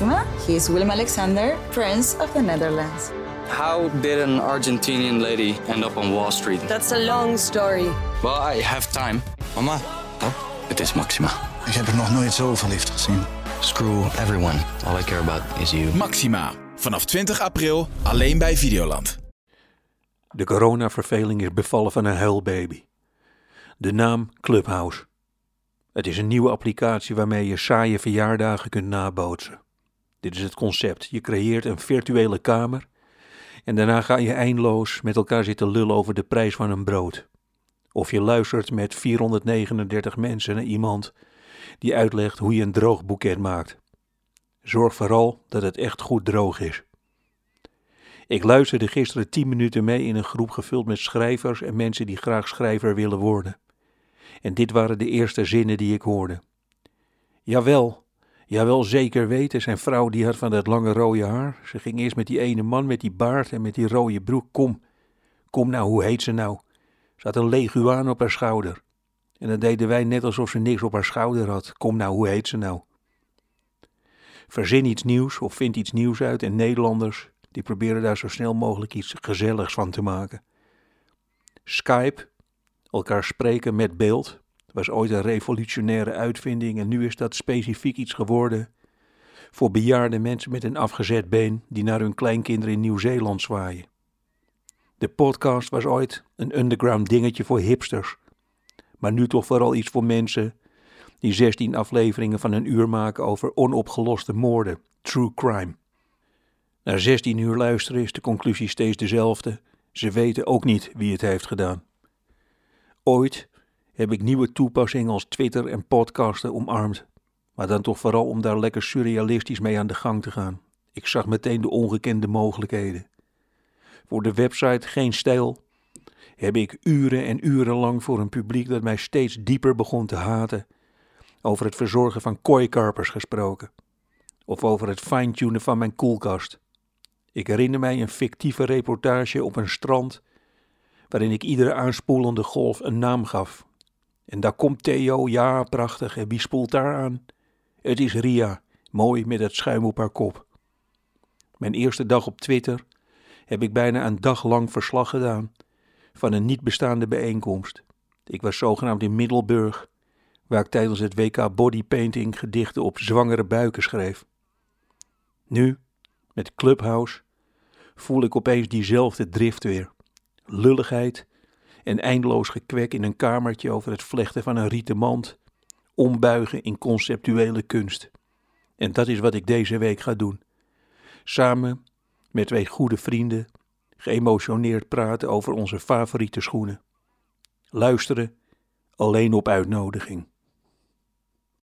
Maxima. He is Willem Alexander, Prince of the Netherlands. How did an Argentinian lady end up on Wall Street? That's a long story. Well, I have time. Mama, Het is Maxima. ik heb er nog nooit zo verliefd gezien. Screw everyone. All I care about is you. Maxima. Vanaf 20 april alleen bij Videoland. De coronaverveling is bevallen van een huilbaby. De naam Clubhouse. Het is een nieuwe applicatie waarmee je saaie verjaardagen kunt nabootsen. Dit is het concept. Je creëert een virtuele kamer en daarna ga je eindeloos met elkaar zitten lullen over de prijs van een brood. Of je luistert met 439 mensen naar iemand die uitlegt hoe je een droog boeket maakt. Zorg vooral dat het echt goed droog is. Ik luisterde gisteren 10 minuten mee in een groep gevuld met schrijvers en mensen die graag schrijver willen worden. En dit waren de eerste zinnen die ik hoorde. Jawel, jawel zeker weten, zijn vrouw die had van dat lange rode haar. Ze ging eerst met die ene man met die baard en met die rode broek. Kom, kom nou, hoe heet ze nou? Ze had een leguaan op haar schouder. En dan deden wij net alsof ze niks op haar schouder had. Kom nou, hoe heet ze nou? Verzin iets nieuws of vind iets nieuws uit en Nederlanders die proberen daar zo snel mogelijk iets gezelligs van te maken. Skype, elkaar spreken met beeld, was ooit een revolutionaire uitvinding en nu is dat specifiek iets geworden voor bejaarde mensen met een afgezet been die naar hun kleinkinderen in Nieuw-Zeeland zwaaien. De podcast was ooit een underground dingetje voor hipsters, maar nu toch vooral iets voor mensen die 16 afleveringen van een uur maken over onopgeloste moorden, true crime. Na 16 uur luisteren is de conclusie steeds dezelfde. Ze weten ook niet wie het heeft gedaan. Ooit heb ik nieuwe toepassingen als Twitter en podcasten omarmd, maar dan toch vooral om daar lekker surrealistisch mee aan de gang te gaan. Ik zag meteen de ongekende mogelijkheden. Voor de website Geen Stijl heb ik uren en uren lang voor een publiek dat mij steeds dieper begon te haten over het verzorgen van kooikarpers gesproken. Of over het fine-tunen van mijn koelkast. Ik herinner mij een fictieve reportage op een strand, waarin ik iedere aanspoelende golf een naam gaf. En daar komt Theo, ja, prachtig, en wie spoelt daar aan? Het is Ria, mooi met het schuim op haar kop. Mijn eerste dag op Twitter heb ik bijna een dag lang verslag gedaan van een niet bestaande bijeenkomst. Ik was zogenaamd in Middelburg, waar ik tijdens het WK Bodypainting gedichten op zwangere buiken schreef. Nu, met Clubhouse, voel ik opeens diezelfde drift weer. Lulligheid en eindeloos gekwek in een kamertje over het vlechten van een rieten mand, ombuigen in conceptuele kunst. En dat is wat ik deze week ga doen. Samen met twee goede vrienden, geëmotioneerd praten over onze favoriete schoenen. Luisteren alleen op uitnodiging.